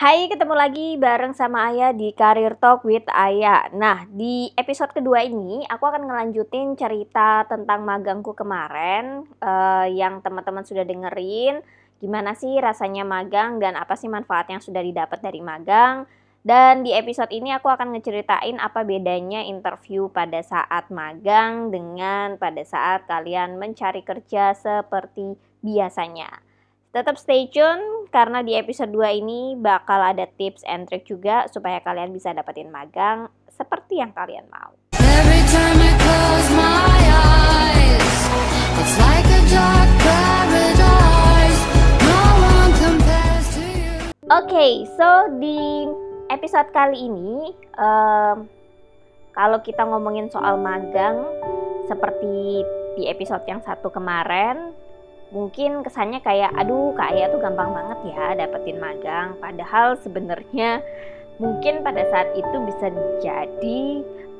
Hai, ketemu lagi bareng sama Ayah di Career Talk with Ayah. Nah, di episode kedua ini aku akan ngelanjutin cerita tentang magangku kemarin uh, yang teman-teman sudah dengerin. Gimana sih rasanya magang dan apa sih manfaat yang sudah didapat dari magang? Dan di episode ini aku akan ngeceritain apa bedanya interview pada saat magang dengan pada saat kalian mencari kerja seperti biasanya. Tetap stay tune karena di episode 2 ini bakal ada tips and trick juga supaya kalian bisa dapetin magang seperti yang kalian mau. Oke, okay, so di episode kali ini, um, kalau kita ngomongin soal magang, seperti di episode yang satu kemarin, mungkin kesannya kayak aduh Kak Aya tuh gampang banget ya dapetin magang. Padahal sebenarnya mungkin pada saat itu bisa jadi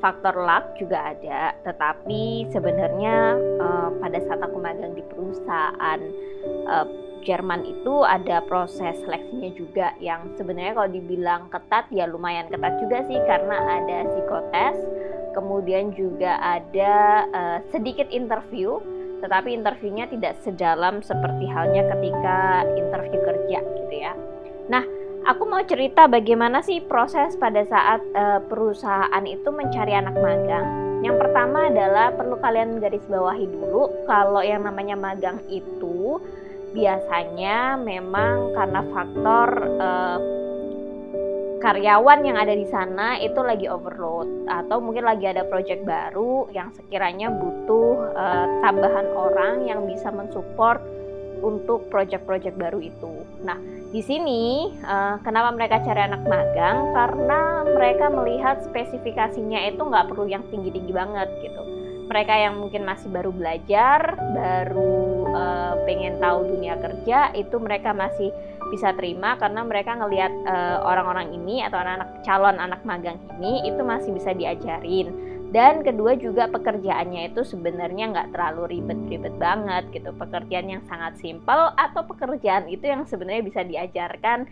faktor luck juga ada. Tetapi sebenarnya uh, pada saat aku magang di perusahaan uh, Jerman itu ada proses seleksinya juga yang sebenarnya kalau dibilang ketat ya lumayan ketat juga sih karena ada psikotes kemudian juga ada uh, sedikit interview tetapi interviewnya tidak sedalam seperti halnya ketika interview kerja gitu ya. Nah, aku mau cerita bagaimana sih proses pada saat uh, perusahaan itu mencari anak magang. Yang pertama adalah perlu kalian garis bawahi dulu kalau yang namanya magang itu biasanya memang karena faktor uh, karyawan yang ada di sana itu lagi overload atau mungkin lagi ada project baru yang sekiranya butuh uh, tambahan orang yang bisa mensupport untuk project-project baru itu. Nah, di sini uh, kenapa mereka cari anak magang? Karena mereka melihat spesifikasinya itu nggak perlu yang tinggi-tinggi banget gitu. Mereka yang mungkin masih baru belajar, baru uh, pengen tahu dunia kerja, itu mereka masih bisa terima karena mereka ngelihat uh, orang-orang ini atau anak-anak calon anak magang ini itu masih bisa diajarin. Dan kedua juga pekerjaannya itu sebenarnya nggak terlalu ribet-ribet banget gitu. Pekerjaan yang sangat simpel atau pekerjaan itu yang sebenarnya bisa diajarkan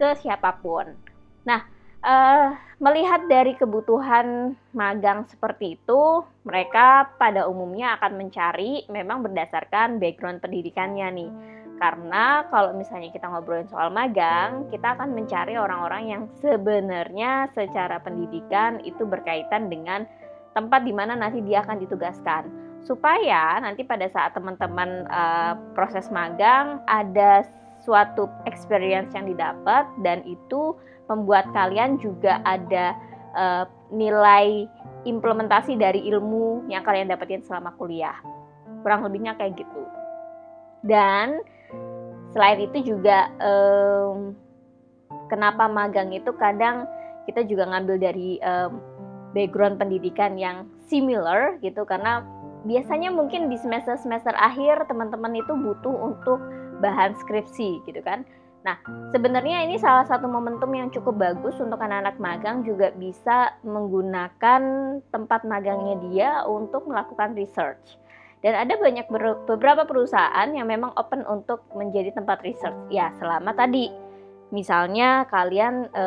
ke siapa pun. Nah uh, melihat dari kebutuhan magang seperti itu mereka pada umumnya akan mencari memang berdasarkan background pendidikannya nih karena kalau misalnya kita ngobrolin soal magang, kita akan mencari orang-orang yang sebenarnya secara pendidikan itu berkaitan dengan tempat di mana nanti dia akan ditugaskan. Supaya nanti pada saat teman-teman uh, proses magang ada suatu experience yang didapat dan itu membuat kalian juga ada uh, nilai implementasi dari ilmu yang kalian dapetin selama kuliah. Kurang lebihnya kayak gitu. Dan selain itu juga um, kenapa magang itu kadang kita juga ngambil dari um, background pendidikan yang similar gitu karena biasanya mungkin di semester semester akhir teman-teman itu butuh untuk bahan skripsi gitu kan. Nah, sebenarnya ini salah satu momentum yang cukup bagus untuk anak-anak magang juga bisa menggunakan tempat magangnya dia untuk melakukan research. Dan ada banyak beberapa perusahaan yang memang open untuk menjadi tempat research. Ya, selama tadi misalnya kalian e,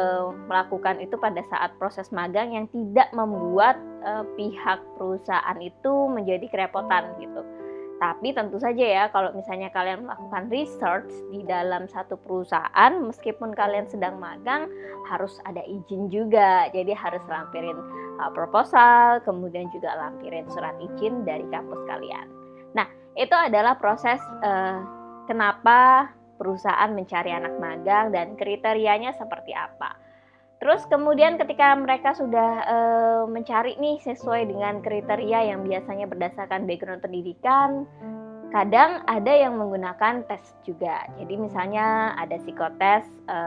melakukan itu pada saat proses magang yang tidak membuat e, pihak perusahaan itu menjadi kerepotan gitu. Tapi tentu saja ya kalau misalnya kalian melakukan research di dalam satu perusahaan meskipun kalian sedang magang harus ada izin juga. Jadi harus lampirin uh, proposal, kemudian juga lampirin surat izin dari kampus kalian. Nah, itu adalah proses uh, kenapa perusahaan mencari anak magang dan kriterianya seperti apa. Terus kemudian ketika mereka sudah e, mencari nih sesuai dengan kriteria yang biasanya berdasarkan background pendidikan, kadang ada yang menggunakan tes juga. Jadi misalnya ada psikotes e,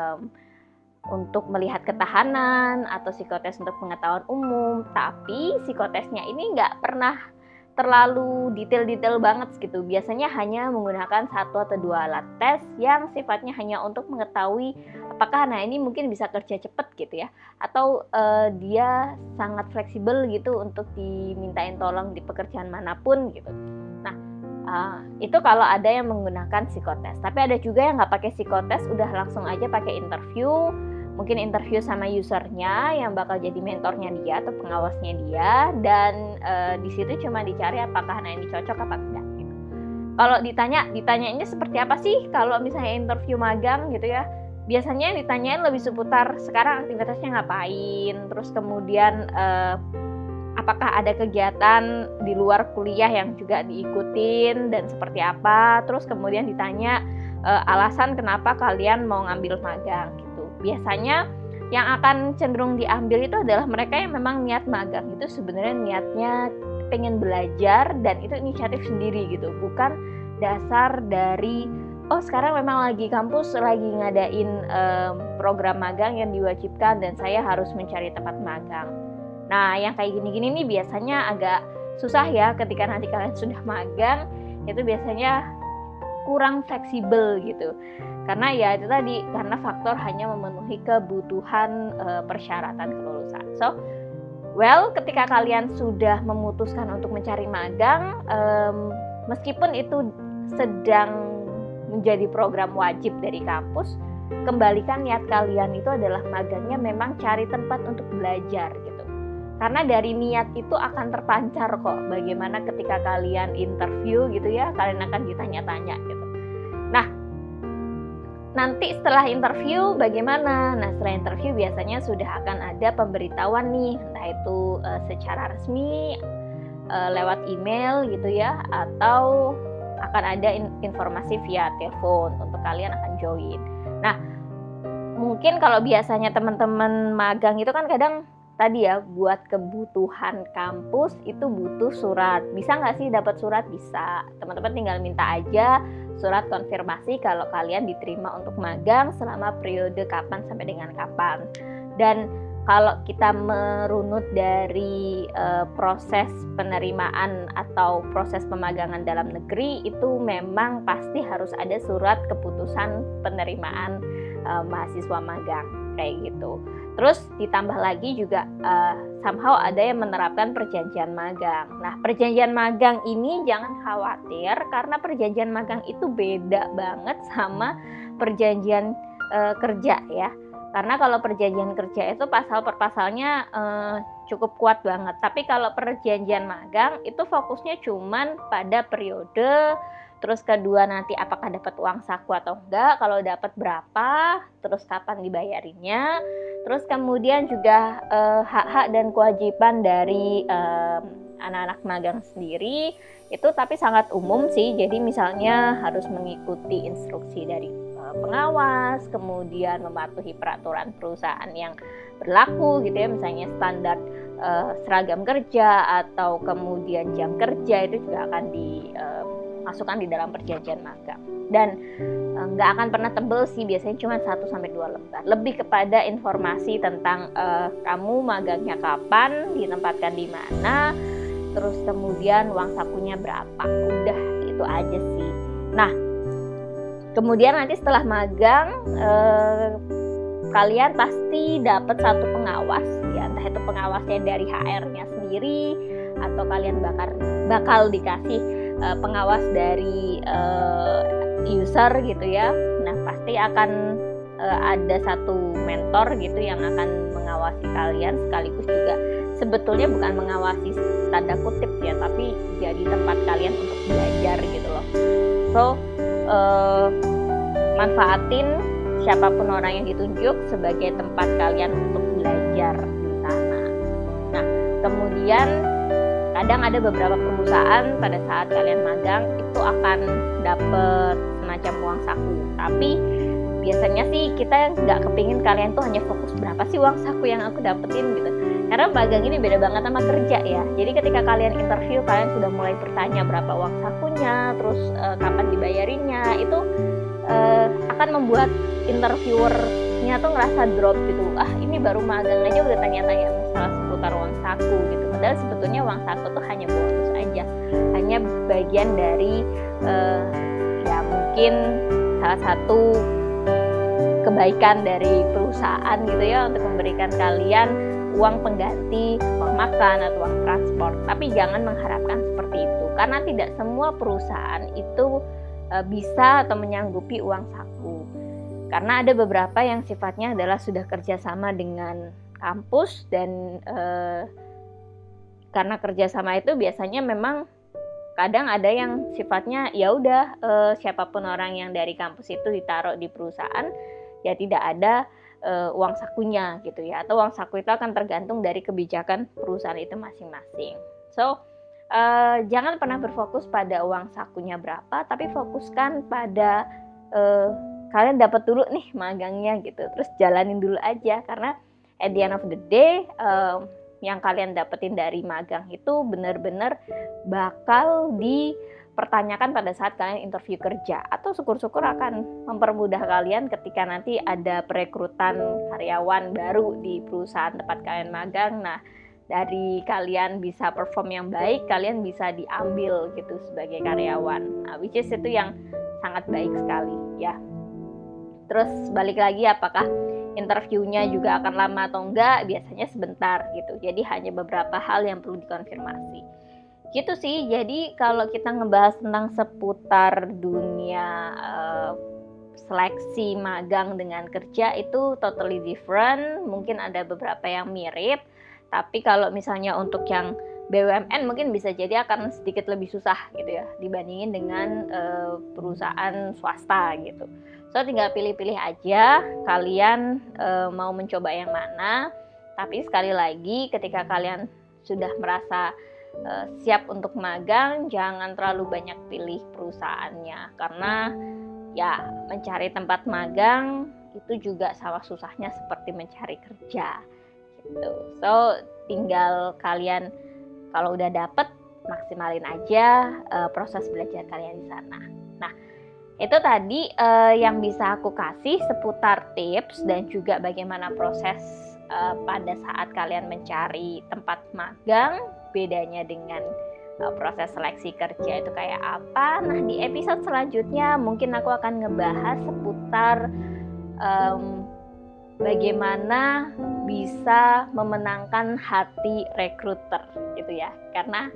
untuk melihat ketahanan atau psikotes untuk pengetahuan umum, tapi psikotesnya ini nggak pernah terlalu detail-detail banget gitu. Biasanya hanya menggunakan satu atau dua alat tes yang sifatnya hanya untuk mengetahui apakah nah ini mungkin bisa kerja cepet gitu ya atau uh, dia sangat fleksibel gitu untuk dimintain tolong di pekerjaan mana pun gitu. Nah, uh, itu kalau ada yang menggunakan psikotes. Tapi ada juga yang nggak pakai psikotes, udah langsung aja pakai interview mungkin interview sama usernya yang bakal jadi mentornya dia atau pengawasnya dia dan uh, di situ cuma dicari apakah nah ini cocok apa enggak gitu. Kalau ditanya ditanyainnya seperti apa sih kalau misalnya interview magang gitu ya biasanya ditanyain lebih seputar sekarang aktivitasnya ngapain terus kemudian uh, apakah ada kegiatan di luar kuliah yang juga diikutin dan seperti apa terus kemudian ditanya uh, alasan kenapa kalian mau ngambil magang gitu biasanya yang akan cenderung diambil itu adalah mereka yang memang niat magang itu sebenarnya niatnya pengen belajar dan itu inisiatif sendiri gitu bukan dasar dari oh sekarang memang lagi kampus lagi ngadain um, program magang yang diwajibkan dan saya harus mencari tempat magang. Nah yang kayak gini-gini nih biasanya agak susah ya ketika nanti kalian sudah magang itu biasanya kurang fleksibel gitu karena ya itu tadi karena faktor hanya memenuhi kebutuhan uh, persyaratan kelulusan. So well ketika kalian sudah memutuskan untuk mencari magang um, meskipun itu sedang menjadi program wajib dari kampus, kembalikan niat kalian itu adalah magangnya memang cari tempat untuk belajar gitu. Karena dari niat itu akan terpancar kok bagaimana ketika kalian interview gitu ya, kalian akan ditanya-tanya gitu. Nah, nanti setelah interview bagaimana? Nah, setelah interview biasanya sudah akan ada pemberitahuan nih, entah itu uh, secara resmi uh, lewat email gitu ya atau akan ada informasi via telepon untuk kalian akan join. Nah, mungkin kalau biasanya teman-teman magang itu kan kadang tadi ya buat kebutuhan kampus itu butuh surat. Bisa nggak sih dapat surat? Bisa. Teman-teman tinggal minta aja surat konfirmasi kalau kalian diterima untuk magang selama periode kapan sampai dengan kapan. Dan kalau kita merunut dari uh, proses penerimaan atau proses pemagangan dalam negeri itu memang pasti harus ada surat keputusan penerimaan uh, mahasiswa magang kayak gitu. Terus ditambah lagi juga uh, somehow ada yang menerapkan perjanjian magang. Nah, perjanjian magang ini jangan khawatir karena perjanjian magang itu beda banget sama perjanjian uh, kerja ya karena kalau perjanjian kerja itu pasal per pasalnya eh, cukup kuat banget. Tapi kalau perjanjian magang itu fokusnya cuman pada periode terus kedua nanti apakah dapat uang saku atau enggak, kalau dapat berapa, terus kapan dibayarinya, terus kemudian juga eh, hak-hak dan kewajiban dari eh, anak-anak magang sendiri itu tapi sangat umum sih. Jadi misalnya harus mengikuti instruksi dari pengawas, kemudian mematuhi peraturan perusahaan yang berlaku gitu ya, misalnya standar uh, seragam kerja atau kemudian jam kerja itu juga akan dimasukkan uh, di dalam perjanjian magang. Dan uh, nggak akan pernah tebel sih, biasanya cuma 1 sampai 2 lembar. Lebih kepada informasi tentang uh, kamu magangnya kapan, ditempatkan di mana, terus kemudian uang sakunya berapa. Udah itu aja sih. Nah, kemudian nanti setelah magang eh, kalian pasti dapat satu pengawas ya entah itu pengawasnya dari HR-nya sendiri atau kalian bakal bakal dikasih eh, pengawas dari eh, user gitu ya nah pasti akan eh, ada satu mentor gitu yang akan mengawasi kalian sekaligus juga sebetulnya bukan mengawasi tanda kutip ya tapi jadi tempat kalian untuk belajar gitu loh so uh, manfaatin siapa pun orang yang ditunjuk sebagai tempat kalian untuk belajar di sana. Nah, kemudian kadang ada beberapa perusahaan pada saat kalian magang itu akan dapat semacam uang saku. Tapi biasanya sih kita nggak kepingin kalian tuh hanya fokus berapa sih uang saku yang aku dapetin gitu. Karena magang ini beda banget sama kerja ya. Jadi ketika kalian interview kalian sudah mulai bertanya berapa uang sakunya, terus uh, kapan dibayarinnya, itu uh, akan membuat interviewernya tuh ngerasa drop gitu. Ah ini baru magang aja udah tanya-tanya masalah seputar uang saku gitu. Padahal sebetulnya uang saku tuh hanya bonus aja, hanya bagian dari uh, ya mungkin salah satu kebaikan dari perusahaan gitu ya untuk memberikan kalian uang pengganti, uang makan atau uang transport. Tapi jangan mengharapkan seperti itu karena tidak semua perusahaan itu e, bisa atau menyanggupi uang saku. karena ada beberapa yang sifatnya adalah sudah kerjasama dengan kampus dan uh, karena kerjasama itu biasanya memang kadang ada yang sifatnya ya udah uh, siapa pun orang yang dari kampus itu ditaruh di perusahaan ya tidak ada uh, uang sakunya gitu ya. Atau uang saku itu akan tergantung dari kebijakan perusahaan itu masing-masing. So uh, jangan pernah berfokus pada uang sakunya berapa tapi fokuskan pada uh, kalian dapat dulu nih magangnya gitu. Terus jalanin dulu aja karena at the end of the day yang kalian dapetin dari magang itu benar-benar bakal di pertanyakan pada saat kalian interview kerja atau syukur-syukur akan mempermudah kalian ketika nanti ada perekrutan karyawan baru di perusahaan tempat kalian magang. Nah, dari kalian bisa perform yang baik, kalian bisa diambil gitu sebagai karyawan. Nah, which is itu yang sangat baik sekali ya. Terus balik lagi apakah interviewnya juga akan lama atau enggak? Biasanya sebentar gitu. Jadi hanya beberapa hal yang perlu dikonfirmasi gitu sih jadi kalau kita ngebahas tentang seputar dunia uh, seleksi magang dengan kerja itu totally different mungkin ada beberapa yang mirip tapi kalau misalnya untuk yang BUMN mungkin bisa jadi akan sedikit lebih susah gitu ya dibandingin dengan uh, perusahaan swasta gitu. So tinggal pilih-pilih aja kalian uh, mau mencoba yang mana. Tapi sekali lagi ketika kalian sudah merasa uh, siap untuk magang jangan terlalu banyak pilih perusahaannya karena ya mencari tempat magang itu juga sama susahnya seperti mencari kerja gitu so tinggal kalian kalau udah dapet maksimalin aja uh, proses belajar kalian di sana nah itu tadi uh, yang bisa aku kasih seputar tips dan juga bagaimana proses uh, pada saat kalian mencari tempat magang bedanya dengan uh, proses seleksi kerja itu kayak apa. Nah, di episode selanjutnya mungkin aku akan ngebahas seputar um, bagaimana bisa memenangkan hati rekruter gitu ya. Karena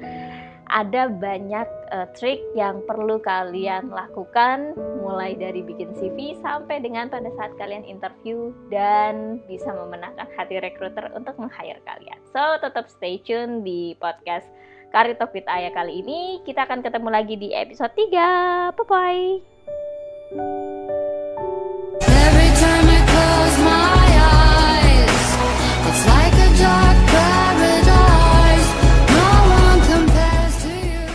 ada banyak uh, trik yang perlu kalian lakukan mulai dari bikin CV sampai dengan pada saat kalian interview dan bisa memenangkan hati recruiter untuk meng-hire kalian. So, tetap stay tune di podcast Karir Talk with Ayah kali ini. Kita akan ketemu lagi di episode 3. Bye-bye.